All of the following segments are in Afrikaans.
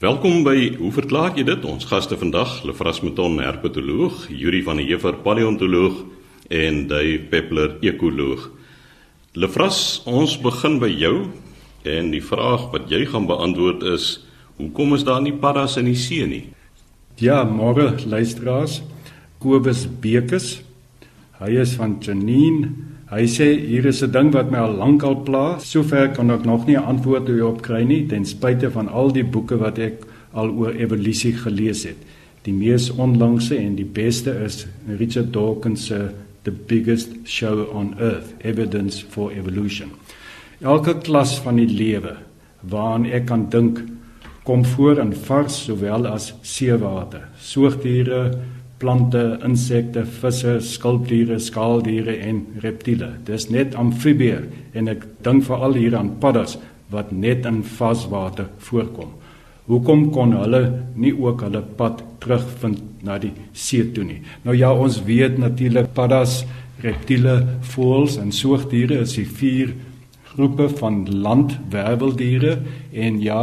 Welkom by Hoe verklaar jy dit? Ons gaste vandag, Lefras Meton, herpetoloog, Yuri van der Heever, paleontoloog en Dave Peppler, ekoloog. Lefras, ons begin by jou en die vraag wat jy gaan beantwoord is: Hoekom is daar nie paddas in die see nie? Ja, môre luisteraars. Kobus Bekes. Hy is van Janine. Hy sê hier is 'n ding wat my al lank al pla. Sover kan ek nog nie 'n antwoord hierop kry nie ten spyte van al die boeke wat ek al oor evolusie gelees het. Die mees onlangse en die beste is Richard Dawkins se The Biggest Show on Earth: Evidence for Evolution. Elke klas van die lewe waaraan ek kan dink kom voor in vars sowel as seewater. Soogdiere, plante, insekte, visse, skulpdiere, skaaldiere en reptiele. Dis net amfibieë en ek dink veral hier aan paddas wat net in varswater voorkom. Hoekom kon hulle nie ook hulle pad terugvind na die see toe nie? Nou ja, ons weet natuurlik paddas, reptiele, voëls en soogdiere is die vier groepe van landwerweldiere en ja,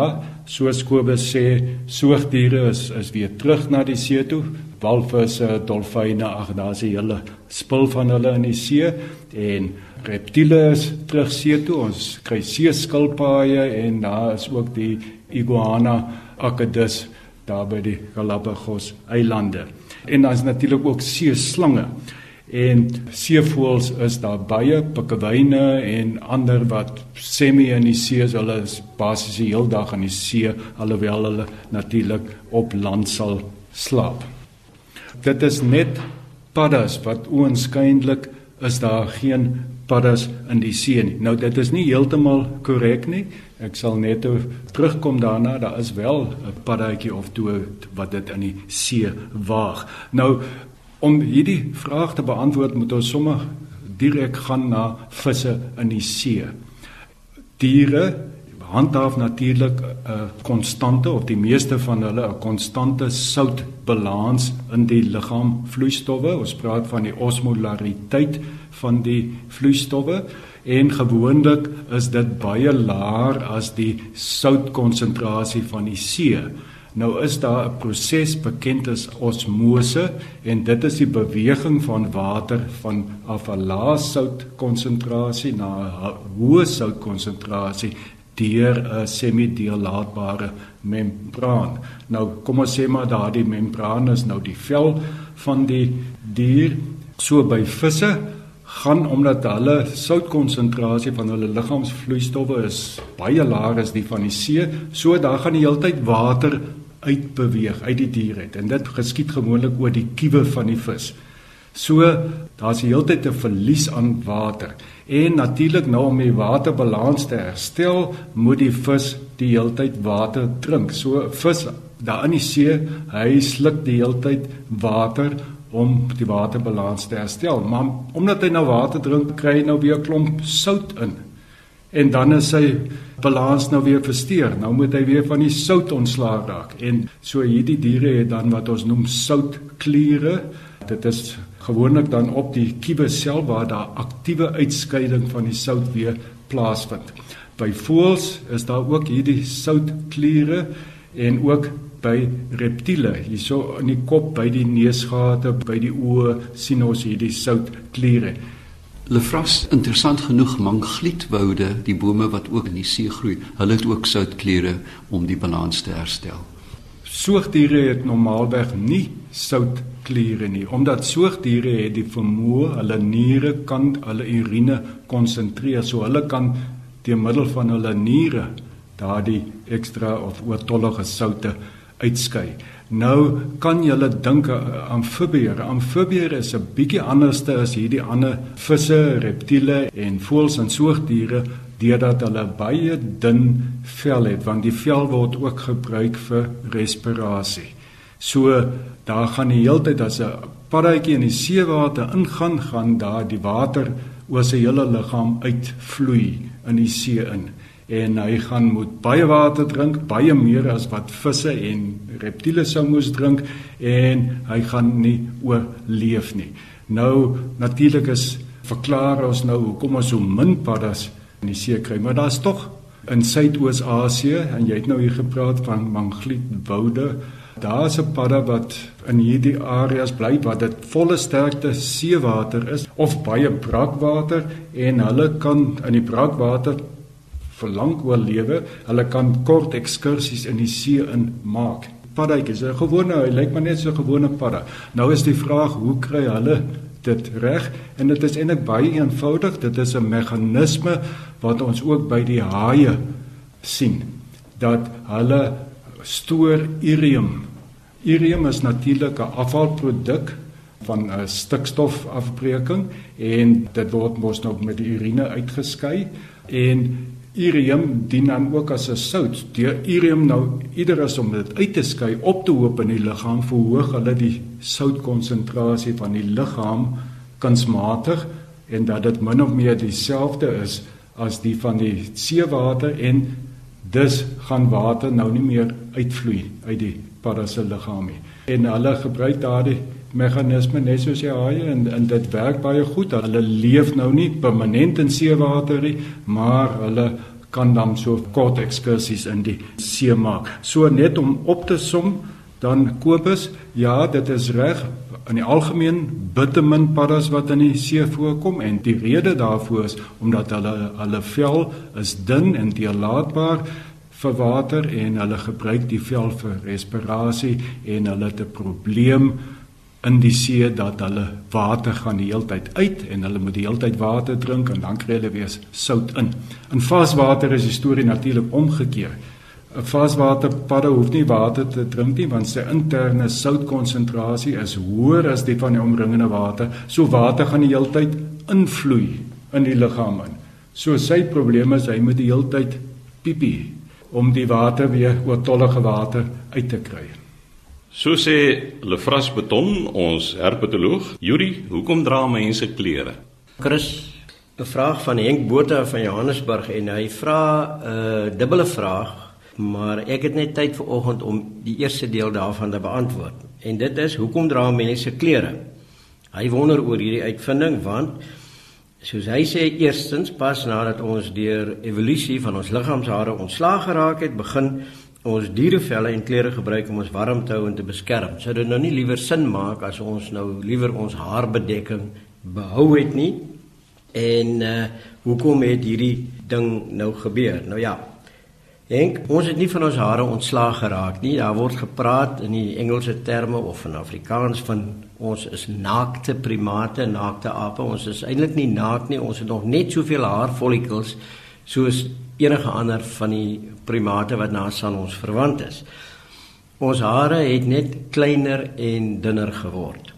soos Kobus sê, soogdiere is is weer terug na die see toe. Walvisse, dolfyne, ag daar's 'n hele spul van hulle in die see en reptiele is terug see toe. Ons kry seeskilpaaie en daar is ook die iguana akedus daar by die Galapagos eilande. En daar's natuurlik ook seeslange. En seevoëls is daar baie pikkewyne en ander wat semi in die see is. Hulle is basies die hele dag in die see alhoewel hulle natuurlik op land sal slaap. Dit is net paddas wat oënskynlik is daar geen paddas in die see nie. Nou dit is nie heeltemal korrek nie. Ek sal net terugkom daarna. Daar is wel 'n paddatjie of twee wat dit in die see waag. Nou Om hierdie vraag te beantwoord, moet ons sommer direk gaan na visse in die see. Diere handhaaf natuurlik 'n konstante of die meeste van hulle 'n konstante soutbalans in die liggaam vloeistowwe. Ons praat van die osmolariteit van die vloeistowwe en gewoonlik is dit baie laer as die soutkonsentrasie van die see. Nou is daar 'n proses bekend as osmose en dit is die beweging van water van af 'n lae soutkonsentrasie na 'n hoë soutkonsentrasie deur 'n semidilaatbare membraan. Nou kom ons sê maar daardie membraan is nou die vel van die dier so by visse gaan omdat hulle soutkonsentrasie van hulle liggaamsvloeistowwe is baie laer as die van die see, so daar gaan die hele tyd water uitbeweeg uit die dier uit en dit geskied gewoonlik oor die kiewe van die vis. So daar's die hele tyd 'n verlies aan water en natuurlik nou om die waterbalans te herstel, moet die vis die hele tyd water drink. So vis daar in die see, hy sluk die hele tyd water om die waterbalans te herstel. Maar omdat hy nou water drink, kry hy nou weer 'n klomp sout in. En dan is sy balans nou weer versteur. Nou moet hy weer van die sout ontslae raak. En so hierdie diere het dan wat ons noem soutkliere. Dit is gewoonlik dan op die kiewe self waar daar aktiewe uitskeiding van die sout weer plaasvind. By voëls is daar ook hierdie soutkliere en ook by reptiele. Hierso in die kop by die neusgate, by die oë sien ons hierdie soutkliere. Lefras interessant genoeg manglietwoude, die bome wat ook in die see groei, hulle het ook soutkliere om die balans te herstel. Soogdiere het normaalweg nie soutkliere nie, omdat soogdiere het die vermoë hulle niere kan hulle urine konsentreer, so hulle kan deur middel van hulle niere daardie ekstra of oortollige soutte uitskei. Nou kan jy dink aan amfibieë. Amfibieë is 'n bietjie anderste as hierdie ander visse, reptiele en voëls en soogdiere deurdat hulle baie dun vel het want die vel word ook gebruik vir respirasie. So daar gaan die hele tyd as 'n paddatjie in die seewater ingaan, gaan daar die water oor sy hele liggaam uitvloei in die see in en hy gaan moet baie water drink, baie meer as wat visse en reptiele sou moes drink en hy gaan nie oorleef nie. Nou natuurlik is verklaar ons nou hoekom ons so min paddas in die see kry, maar daar's tog in Suidoos-Asië en jy het nou hier gepraat van manglietwoude. Daar's 'n padda wat in hierdie areas bly wat dit volle sterkte seewater is of baie brakwater en hulle kan in die brakwater vir lank oorlewe. Hulle kan kort ekskursies in die see in maak. Paddaatjies, 'n gewone, hy lyk maar net so 'n gewone padda. Nou is die vraag, hoe kry hulle dit reg? En dit is eintlik baie eenvoudig. Dit is 'n meganisme wat ons ook by die haie sien dat hulle stoor urium. Urium is natuurlik 'n afvalproduk van 'n stikstofafbreking en dit word mos nou met die urine uitgeskei en urium dien dan ook as 'n sout. Die urium nou ieder as om dit uit te skei op te hoop in die liggaam verhoog hulle die soutkonsentrasie van die liggaam kunsmatig en dat dit min of meer dieselfde is as die van die seewater en dus gaan water nou nie meer uitvloei uit die parase liggaam nie. En hulle gebruik daardie meganisme net soos die haie en en dit werk baie goed. Hulle leef nou nie permanent in seewater nie, maar hulle kan dan so kort ekskursies in die see maak. So net om op te som, dan Kobus, ja, dit is reg in die algemeen bitter min paddas wat in die see voorkom en die rede daarvoor is omdat hulle hulle vel is dun en deurlaatbaar vir water en hulle gebruik die vel vir respirasie en hulle het 'n probleem in die see dat hulle water gaan die heeltyd uit en hulle moet die heeltyd water drink en dan kry hulle weer sout in. In vaswater is die storie natuurlik omgekeer. 'n Vaswaterpadda hoef nie water te drink nie want sy interne soutkonsentrasie is hoër as die van die omringende water. So water gaan die hele tyd invloei in die liggaam in. So sy probleem is hy moet die hele tyd piepie om die water weer oortollige water uit te kry. So sê Lefras Beton, ons herpetoloog, Yuri, hoekom dra mense klere? Chris, 'n vraag van Henk Botha van Johannesburg en hy vra 'n uh, dubbele vraag maar ek het net tyd vir oggend om die eerste deel daarvan te beantwoord. En dit is hoekom dra mense klere? Hy wonder oor hierdie uitvinding want soos hy sê eerstens pas nadat ons deur evolusie van ons liggaamshare ontslaag geraak het, begin ons dierevelle en klere gebruik om ons warm te hou en te beskerm. Sou dit nou nie liewer sin maak as ons nou liewer ons haarbedekking behou het nie? En uh hoekom het hierdie ding nou gebeur? Nou ja, Henk, ons het nie van ons hare ontslaag geraak nie. Daar word gepraat in die Engelse terme of in Afrikaans van ons is naakte primate, naakte ape. Ons is eintlik nie naak nie. Ons het nog net soveel haarfollikels soos enige ander van die primate wat na ons verwant is. Ons hare het net kleiner en dunner geword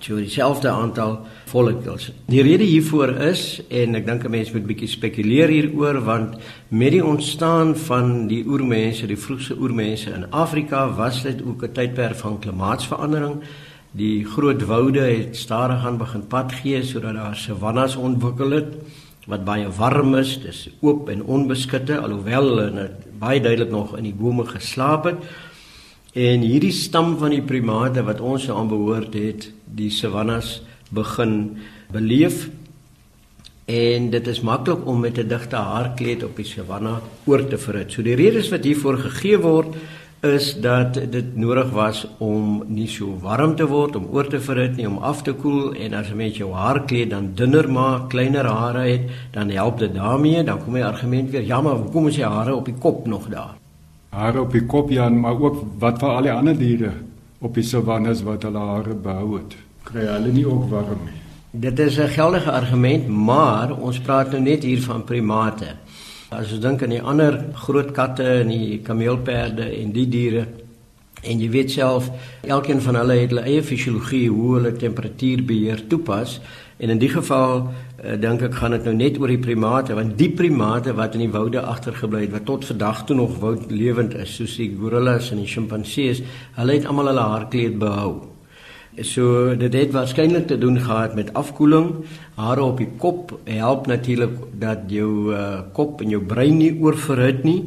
so dieselfde aantal follicles. Die rede hiervoor is en ek dink 'n mens moet bietjie spekuleer hieroor want met die ontstaan van die oermense, die vroegste oermense in Afrika, was dit ook 'n tydperk van klimaatsverandering. Die groot woude het stadig aan begin pad gee sodat daar savannas ontwikkel het wat baie warm is, dis oop en onbeskutte alhoewel hulle baie duidelik nog in die bome geslaap het. En hierdie stam van die primate wat ons aan behoort het, die savannas begin beleef en dit is maklik om met 'n digte haarkleed op die savanna oor te verhit. So die redes wat hiervoor gegee word is dat dit nodig was om nie so warm te word om oor te verhit nie om af te koel en as 'n mens jou haarkleed dan dunner maak, kleiner hare het, dan help dit daarmee. Dan kom die argument weer, ja, maar hoekom is die hare op die kop nog daar? hare op die kop ja, maar ook wat vir al die ander diere op die savannes wat hulle hare behou het. Kry hulle nie ook warm nie. Dit is 'n geldige argument, maar ons praat nou net hier van primate. As ons dink aan die ander groot katte en die kameelperde en die diere en jy weet self, elkeen van hulle het hulle eie fisiologie hoe hulle temperatuur beheer toepas en in die geval uh, dink ek gaan dit nou net oor die primate want die primate wat in die woude agtergebly het wat tot vandag toe nog woud lewend is soos die gorillas en die sjimpansees hulle het almal hulle haarkleed behou so dit het waarskynlik te doen gehad met afkoeling hare op die kop help natuurlik dat jou uh, kop en jou brein nie oorverhit nie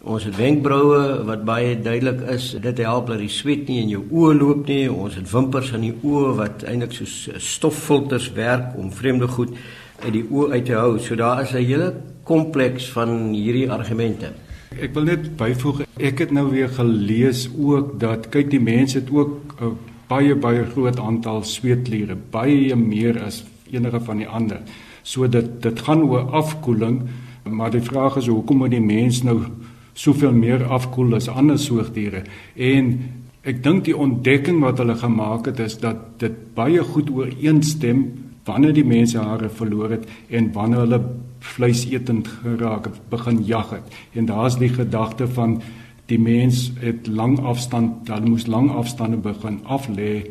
Ons het wenkbroue wat baie duidelik is. Dit help dat die sweet nie in jou oë loop nie. Ons het wimpers aan die oë wat eintlik soos stoffilters werk om vreemde goed uit die oë uit te hou. So daar is 'n hele kompleks van hierdie argumente. Ek wil net byvoeg, ek het nou weer gelees ook dat kyk die mense het ook 'n baie baie groot aantal sweetkliere, baie meer as enige van die ander. So dit dit gaan oor afkoeling, maar die vraag is hoekom moet die mens nou soveel meer afkoel as ander soogdiere? En ek dink die ontdekking wat hulle gemaak het is dat dit baie goed ooreenstem wanneer die mense hare verloor het en wanneer hulle vleisetend geraak het, begin jag het. En daar's die gedagte van die mens het lang afstand, hulle moes lang afstande begin af lê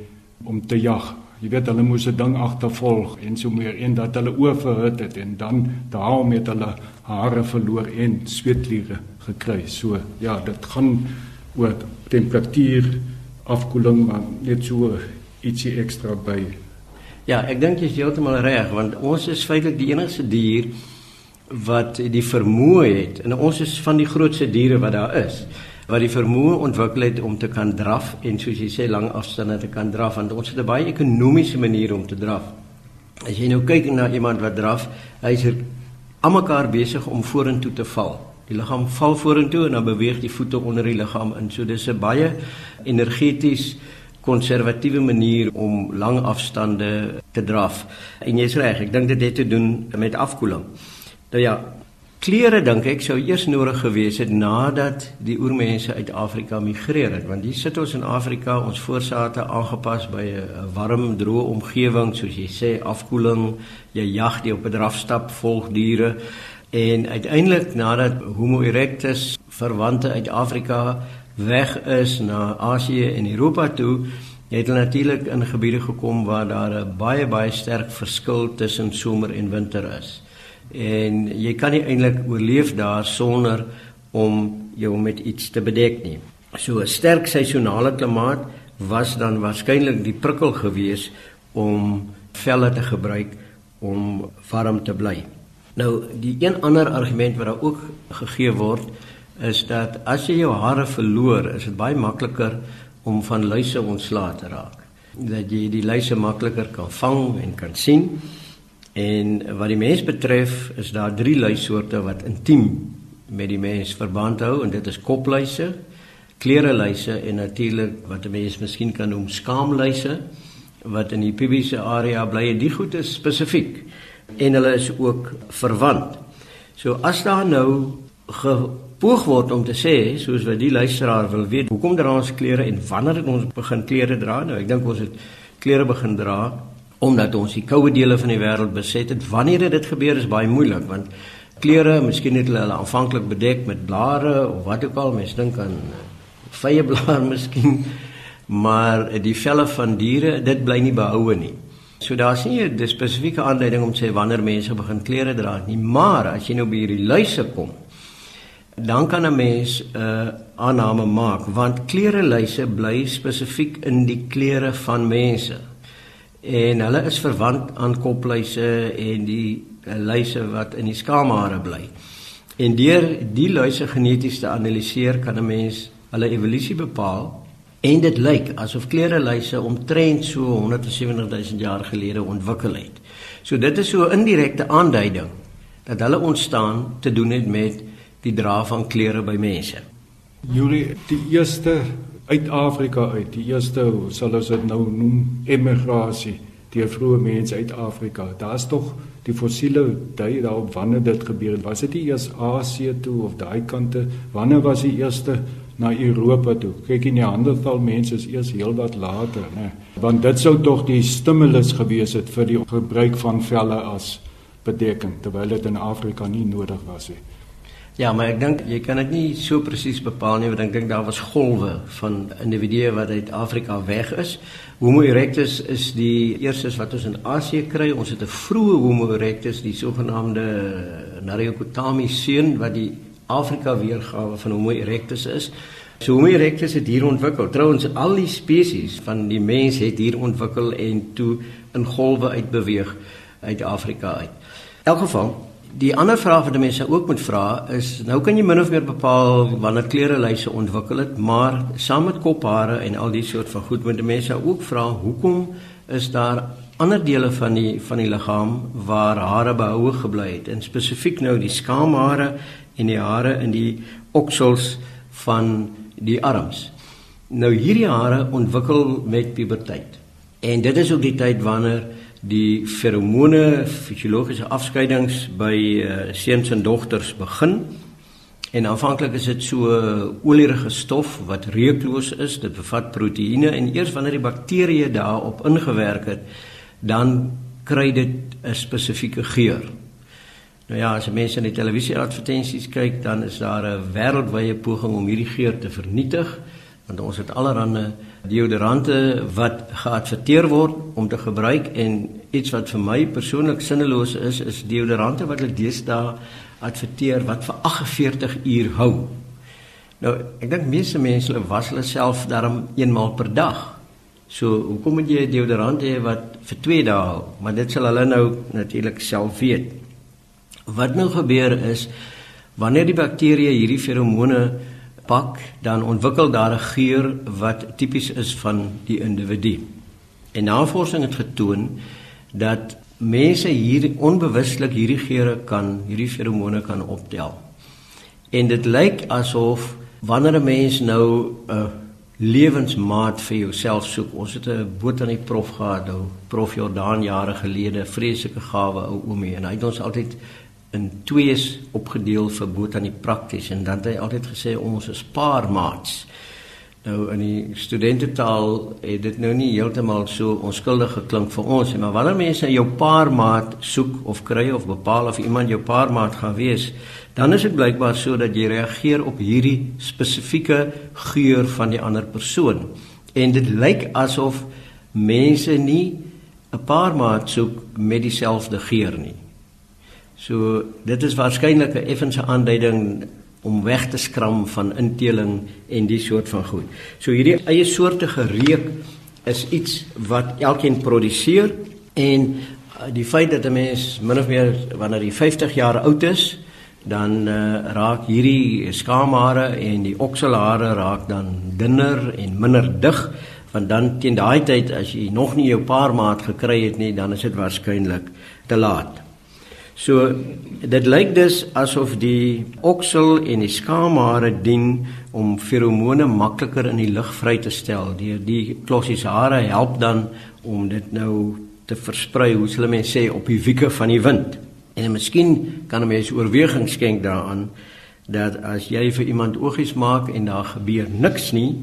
om te jag. Jy weet hulle moes 'n ding agtervolg en so meer en dat hulle oorverhit het en dan daarom het hulle hare verloor en sweetkliere gekry. So ja, dit gaan oor temperatuur, afkoeling maar net so ietsie ekstra by. Ja, ek dink jy is heeltemal reg want ons is feitelik die enigste dier wat die vermoë het en ons is van die grootste diere wat daar is wat die vermoë ontwikkel het om te kan draf en soos jy sê lang afstande te kan draf want ons het 'n baie ekonomiese manier om te draf. As jy nou kyk na iemand wat draf, hy is almekaar besig om vorentoe te val. Die liggaam val vorentoe en dan beweeg die voete onder die liggaam in. So dis 'n baie energeties konservatiewe manier om lang afstande te draf. En jy's reg, ek dink dit het te doen met afkoeling. Nou ja, klere dink ek sou eers nodig gewees het nadat die oormense uit Afrika migreer het, want hier sit ons in Afrika, ons voorsate aangepas by 'n warm, droë omgewing, soos jy sê, afkoeling, jy jag die op 'n drafstap volg diere en uiteindelik nadat Homo erectus verwante uit Afrika weg is na Asië en Europa toe, het hulle natuurlik in gebiede gekom waar daar 'n baie baie sterk verskil tussen somer en winter is en jy kan nie eintlik oorleef daar sonder om jou met iets te bedek nie. So 'n sterk seisonale klimaat was dan waarskynlik die prikkel gewees om velle te gebruik om warm te bly. Nou die een ander argument wat daar ook gegee word is dat as jy jou hare verloor, is dit baie makliker om van luise ontslae te raak. Dat jy die luise makliker kan vang en kan sien. En wat die mens betref, is daar drie luisoorte wat intiem met die mens verband hou en dit is kopluise, klereluise en natuurlik wat 'n mens miskien kan noem skaamluise wat in die pubiese area bly en die goed is spesifiek en hulle is ook verwant. So as daar nou gepoog word om te sê soos wat die luisteraar wil weet, hoekom dra ons klere en wanneer het ons begin klere dra? Nou ek dink ons het klere begin dra omdat ons die koue dele van die wêreld beset het. Wanneer dit gebeur is baie moeilik want klere, miskien het hulle hulle aanvanklik bedek met blare of wat ook al, mense dink aan eh, vye blare miskien, maar die velle van diere, dit bly nie behoue nie. So daar's nie 'n spesifieke aanduiding om te sê wanneer mense begin klere dra nie, maar as jy nou by hierdie luise kom, dan kan 'n mens 'n uh, aanname maak want klere luise bly spesifiek in die klere van mense en hulle is verwant aan kopluise en die luise wat in die skaamhare bly. En deur die luise geneties te analiseer kan 'n mens hulle evolusie bepaal en dit lyk asof klereluise omtrent so 170 000 jaar gelede ontwikkel het. So dit is so 'n indirekte aanduiding dat hulle ontstaan te doen het met die dra van klere by mense. Julie, die eerste uit Afrika uit. Die eerste sal ons dit nou noem emigrasie deur vroeë mense uit Afrika. Daar's tog die fossiele dui daarop wanneer dit gebeur het. Was dit eers Asië toe of daai kante? Wanneer was die eerste na Europa toe? Kyk in die Neanderthal mense is eers heelwat later, né? Want dit sou tog die stimulus gewees het vir die gebruik van velle as bedekking terwyl dit in Afrika nie nodig was nie. Ja, maar ek dink jy kan dit nie so presies bepaal nie, want ek dink daar was golwe van individue wat uit Afrika weg is. Homo erectus is die eerstes wat ons in Asië kry. Ons het 'n vroeë Homo erectus, die sogenaamde Nariokotami seun wat die Afrika weergawe van Homo erectus is. So Homo erectus het hier ontwikkel. Trouwens al die spesies van die mens het hier ontwikkel en toe in golwe uitbeweeg uit Afrika uit. In elk geval Die ander vraag wat mense ook moet vra is nou kan jy min of meer bepaal wanneer klereluise ontwikkel het, maar saam met kophare en al die soort van goed moet mense ook vra hoekom is daar ander dele van die van die liggaam waar hare behoue gebly het en spesifiek nou die skaamhare en die hare in die oksels van die arms. Nou hierdie hare ontwikkel met puberteit. En dit is ook die tyd wanneer die feromone fisiologiese afskeidings by uh, seuns en dogters begin. En aanvanklik is dit so olierige stof wat reukloos is, dit bevat proteïene en eers wanneer die bakterieë daarop ingewerk het, dan kry dit 'n spesifieke geur. Nou ja, as mense in die televisie advertensies kyk, dan is daar 'n wêreldwye poging om hierdie geur te vernietig, want ons het allerlei deodorante wat geadverteer word om te gebruik en iets wat vir my persoonlik sinneloos is, is deodorante wat hulle deesdae adverteer wat vir 48 uur hou. Nou, ek dink meeste mense hulle was hulle self darm eenmaal per dag. So, hoekom moet jy 'n deodorant hê wat vir 2 dae hou? Maar dit sal hulle nou natuurlik self weet. Wat nou gebeur is wanneer die bakterieë hierdie feromone pak, dan ontwikkel daar 'n geur wat tipies is van die individu. En navorsing het getoon dat mense hier onbewustelik hierdie geure kan, hierdie feromone kan optel. En dit lyk asof wanneer 'n mens nou 'n lewensmaat vir jouself soek. Ons het 'n boot aan die prof gehad, nou Prof Jordaan jare gelede, vreeslike gawe ou oomie en hy het ons altyd in twees opgedeel vir boot aan die prakties en dan het hy altyd gesê ons is paarmaats. Nou in die studentetaal het dit nou nie heeltemal so onskuldig geklink vir ons nie, maar wanneer mense jou paarmaat soek of kry of bepaal of iemand jou paarmaat gaan wees, dan is dit blykbaar so dat jy reageer op hierdie spesifieke geur van die ander persoon. En dit lyk asof mense nie 'n paarmaat soek met dieselfde geur nie. So dit is waarskynlik 'n effense aanduiding om weg te skram van inteling en die soort van goed. So hierdie eie soortige reuk is iets wat elkeen produseer en uh, die feit dat 'n mens min of meer wanneer jy 50 jaar oud is, dan uh, raak hierdie skaamhare en die okselhare raak dan dunner en minder dig want dan teen daai tyd as jy nog nie jou paarmaat gekry het nie, dan is dit waarskynlik te laat. So dit lyk dus asof die oksel en die skaamhare dien om feromone makliker in die lug vry te stel. Die die klossies hare help dan om dit nou te versprei, hoe hulle mense sê op die wieke van die wind. En miskien kan 'n mens oorweging skenk daaraan dat as jy vir iemand oogies maak en daar gebeur niks nie,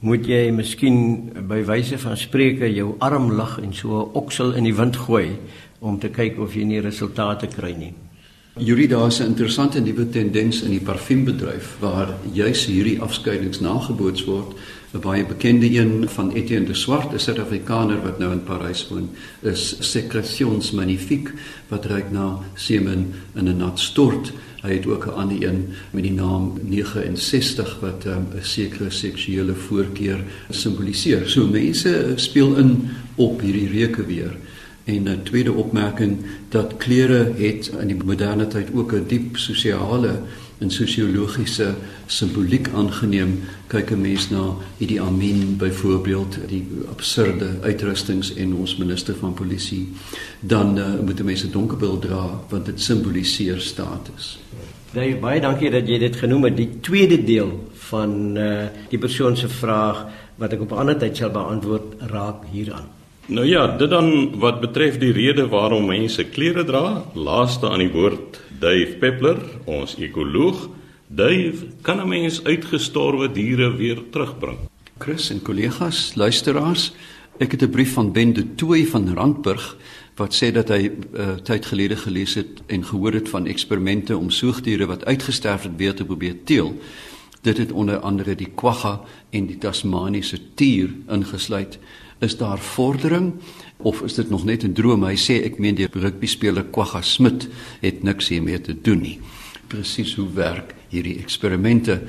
moet jy miskien by wyse van spreuke jou arm lig en so 'n oksel in die wind gooi om te kyk of jy nie resultate kry nie. Yuri daar is 'n interessante nuwe tendens in die parfuumbedryf waar juis hierdie afskeidings nageboots word. 'n Baie bekende een van Etienne de Swart, 'n Suid-Afrikaner wat nou in Parys woon, is Secretions Magnifique wat reik na semen in 'n nat stort. Hy het ook 'n ander een met die naam 69 wat ehm, 'n um, sekere seksuele voorkeur simboliseer. So mense speel in op hierdie reuke weer. En 'n tweede opmerking dat klere het in die moderne tyd ook 'n diep sosiale en sosiologiese simboliek aangeneem. Kyk 'n mens na Idi Amin byvoorbeeld, die absurde uitrustings en ons minister van polisie, dan uh, moet 'n mens 'n donker bil dra want dit simboliseer status. Baie baie dankie dat jy dit genoem het. Die tweede deel van uh, die persoon se vraag wat ek op 'n ander tyd sal beantwoord raak hieraan. Nou ja, dit dan wat betref die rede waarom mense klere dra, laaste aan die woord Dave Peppler, ons ekoloog. Dave, kan 'n mens uitgestorwe diere weer terugbring? Chris en kollegas, luisteraars, ek het 'n brief van Ben de Tooy van Randburg wat sê dat hy uh, tyd gelede gelees het en gehoor het van eksperimente om soogdiere wat uitgesterf het weer te probeer teel. Dit het onder andere die kwagga en die Tasmaniese tier ingesluit is daar vordering of is dit nog net 'n droom? Hy sê ek meen die rugby speler Kwagga Smit het niks hiermee te doen nie. Presies hoe werk hierdie eksperimente?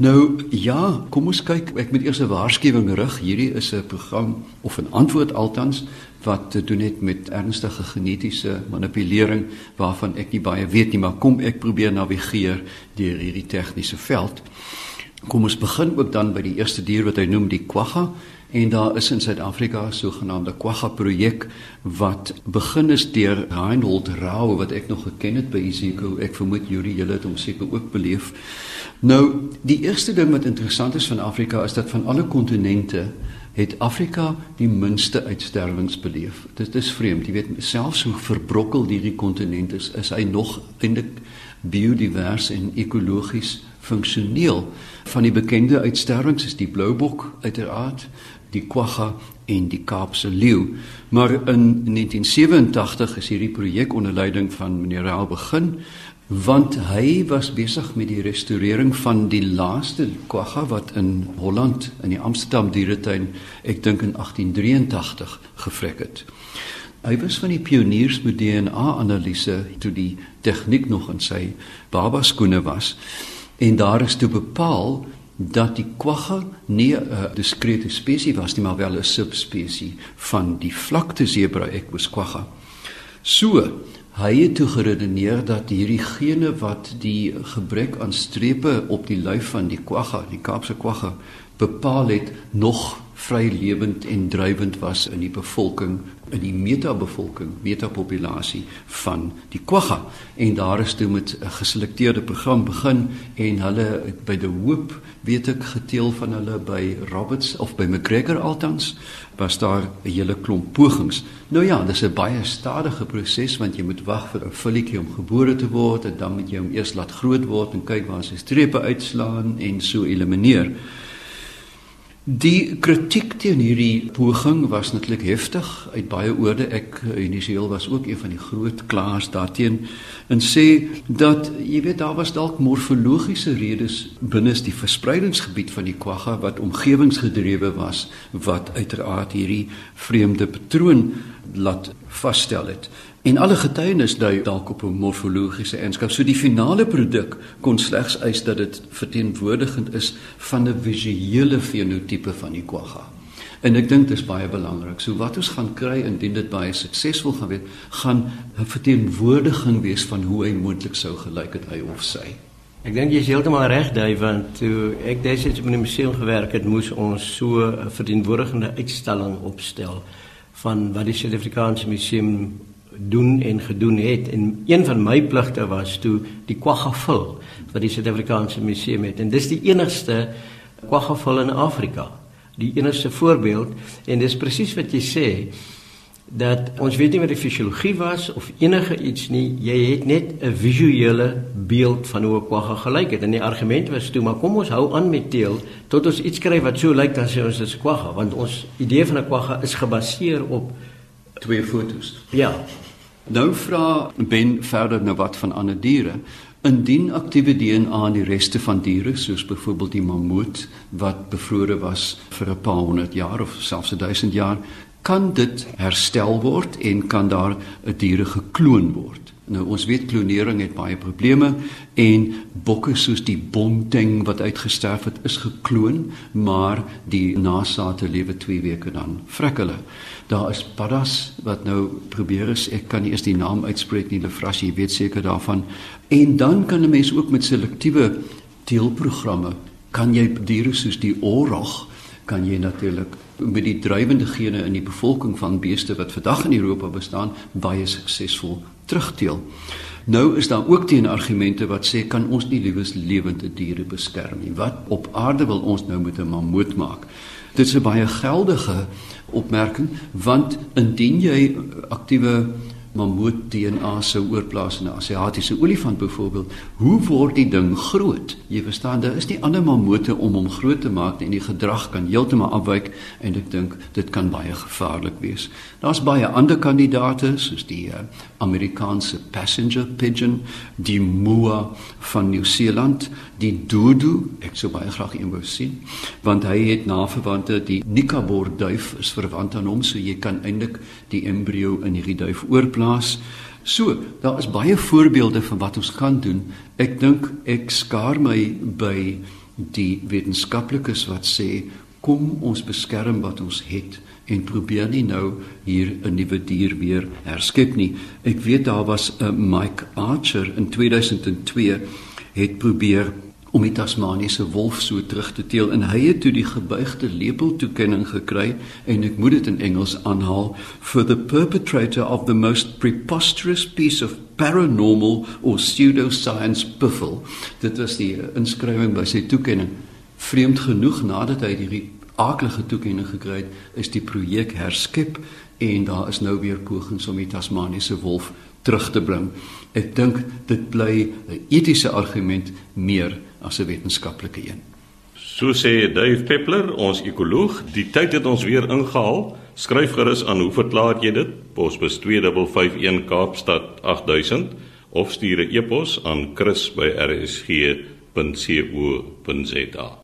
Nou ja, kom ons kyk. Ek moet eers 'n waarskuwing rig. Hierdie is 'n program of 'n antwoord altans wat te doen het met ernstige genetiese manipulering waarvan ek nie baie weet nie, maar kom ek probeer navigeer deur hierdie tegniese veld. Kom ons begin ook dan by die eerste dier wat hy noem die quagga en daar is in Suid-Afrika 'n sogenaamde quagga projek wat begin is deur Reinhold Rau wat ek nog geken het by Isiko. Ek vermoed Yuri julle het hom seker ook beleef. Nou, die eerste ding wat interessant is van Afrika is dat van alle kontinente het Afrika die minste uitsterwings beleef. Dit is vreemd, jy weet, selfs hoe verbrokkel hierdie kontinent is, is hy nog eintlik biodivers en ekologies funksioneel. Van die bekende uitsterwings is die bloubok uiteraard, die quagga en die Kaapse leeu. Maar in 1987 is hierdie projek onder leiding van meneer Raal begin want hy was besig met die restaurering van die laaste quagga wat in Holland in die Amsterdam dieretuin ek dink in 1883 gevrek het. Hy was van die pioniers met DNA-analise toe die tegniek nog in sy babaskoene was en daar is toe bepaal dat die quagga nie 'n diskrete spesies was nie maar wel 'n subspesies van die vlakte zebra equus quagga. So Hy het toe geredeneer dat hierdie gene wat die gebrek aan strepe op die lyf van die quagga, die Kaapse quagga, bepaal het nog vry lewend en drywend was in die bevolking in die metabevolking, metapopulasie van die quagga en daar is toe met 'n geselekteerde program begin en hulle by die hoop weet ek geteel van hulle by Roberts of by McGregor altans was daar 'n hele klomp pogings. Nou ja, dis 'n baie stadige proses want jy moet wag vir 'n filletjie om gebore te word en dan moet jy hom eers laat groot word en kyk waar sy strepe uitslaan en so elimineer. Die kritiek teen hierdie poging was natuurlik heftig uit baie oorde. Ek initieel was ook een van die groot klaars daarteen en sê dat jy weet daar was dalk morfologiese redes binne die verspreidingsgebied van die quagga wat omgewingsgedrewe was wat uiteraard hierdie vreemde patroon laat vasstel het. En alle getuienis dui dalk op 'n morfologiese eienskap. So die finale produk kon slegs eis dat dit verteenwoordigend is van 'n visuele fenotipe van die quagga. En ek dink dit is baie belangrik. So wat ons gaan kry indien dit baie suksesvol gaan wees, gaan 'n verteenwoordiging wees van hoe hy moontlik sou gelyk het hy of sy. Ek dink jy is heeltemal reg, Dave, want toe ek destyds op 'n museum gewerk het, moes ons so 'n verteenwoordigende uitstalling opstel van wat die Suid-Afrikaanse Museum doen en gedoen het. En een van my pligte was toe die kwagafil wat die Suid-Afrikaanse museum het. En dis die enigste kwagafil in Afrika. Die enigste voorbeeld. En dis presies wat jy sê dat ons weet nie wat die fisiologie was of enige iets nie. Jy het net 'n visuele beeld van hoe 'n kwagga gelyk het. En die argument was toe maar kom ons hou aan met teel tot ons iets kry wat so lyk dan sê ons dit is kwagga. Want ons idee van 'n kwagga is gebaseer op twee fotos. Ja Nou vra Ben verder nou wat van ander diere. Indien aktiewe DNA in die reste van diere soos byvoorbeeld die mammoet wat bevrore was vir 'n paar honderd jaar of selfs 1000 jaar, kan dit herstel word en kan daar 'n diere gekloon word. Nou ons weet klonering het baie probleme en bokke soos die bonteng wat uitgesterf het is gekloon, maar die nageslagte lewe 2 weke dan vrek hulle. Daar is paddas wat nou probeer is, ek kan nie eens die naam uitspreek nie, Lefras, jy weet seker daarvan. En dan kan 'n mens ook met selektiewe teelprogramme kan jy diere soos die orog kan jy natuurlik met die drywende gene in die bevolking van beeste wat vandag in Europa bestaan baie suksesvol terugteel. Nou is daar ook teen argumente wat sê kan ons nie liewes lewende diere beskerm nie. Wat op aarde wil ons nou met 'n mammoet maak? Dit is 'n baie geldige opmerking want indien jy aktiewe mammoet DNA sou oorplaas in 'n Asiatiese olifant byvoorbeeld, hoe word die ding groot? Jy verstaan, daar is nie ander mammoete om hom groot te maak nie en die gedrag kan heeltemal afwyk en ek dink dit kan baie gevaarlik wees. Daar's baie ander kandidaate soos die uh, Amerikaanse passenger pigeon, die moa van Nieu-Seeland, die dodo, ek sou baie graag een wou sien, want hy het naverwante die Nikabor duif is verwant aan hom, so jy kan eintlik die embrio in hierdie duif oorplaas plaas. So, daar is baie voorbeelde van wat ons kan doen. Ek dink ek skaar my by die wetenskaplikes wat sê kom ons beskerm wat ons het en probeer nie nou hier 'n nuwe dier weer herskep nie. Ek weet daar was 'n Mike Archer in 2002 het probeer om die Tasmaniese wolf so terug te teel. En hy het toe die gebuigde lepel toekenning gekry en ek moet dit in Engels aanhaal for the perpetrator of the most preposterous piece of paranormal or pseudoscience buffel dit was die inskrywing by sy toekenning. Vreemd genoeg nadat hy hierdie aardige toekenning gekry het, is die projek herskep en daar is nou weer pogings om die Tasmaniese wolf terug te bring. Ek dink dit bly 'n etiese argument meer as 'n wetenskaplike een. So sê Dave Peppler, ons ekoloog, die tyd het ons weer ingehaal. Skryf gerus aan hoe verklaar jy dit? Posbus 2551 Kaapstad 8000 of stuur 'n e-pos aan chris@rsg.co.za.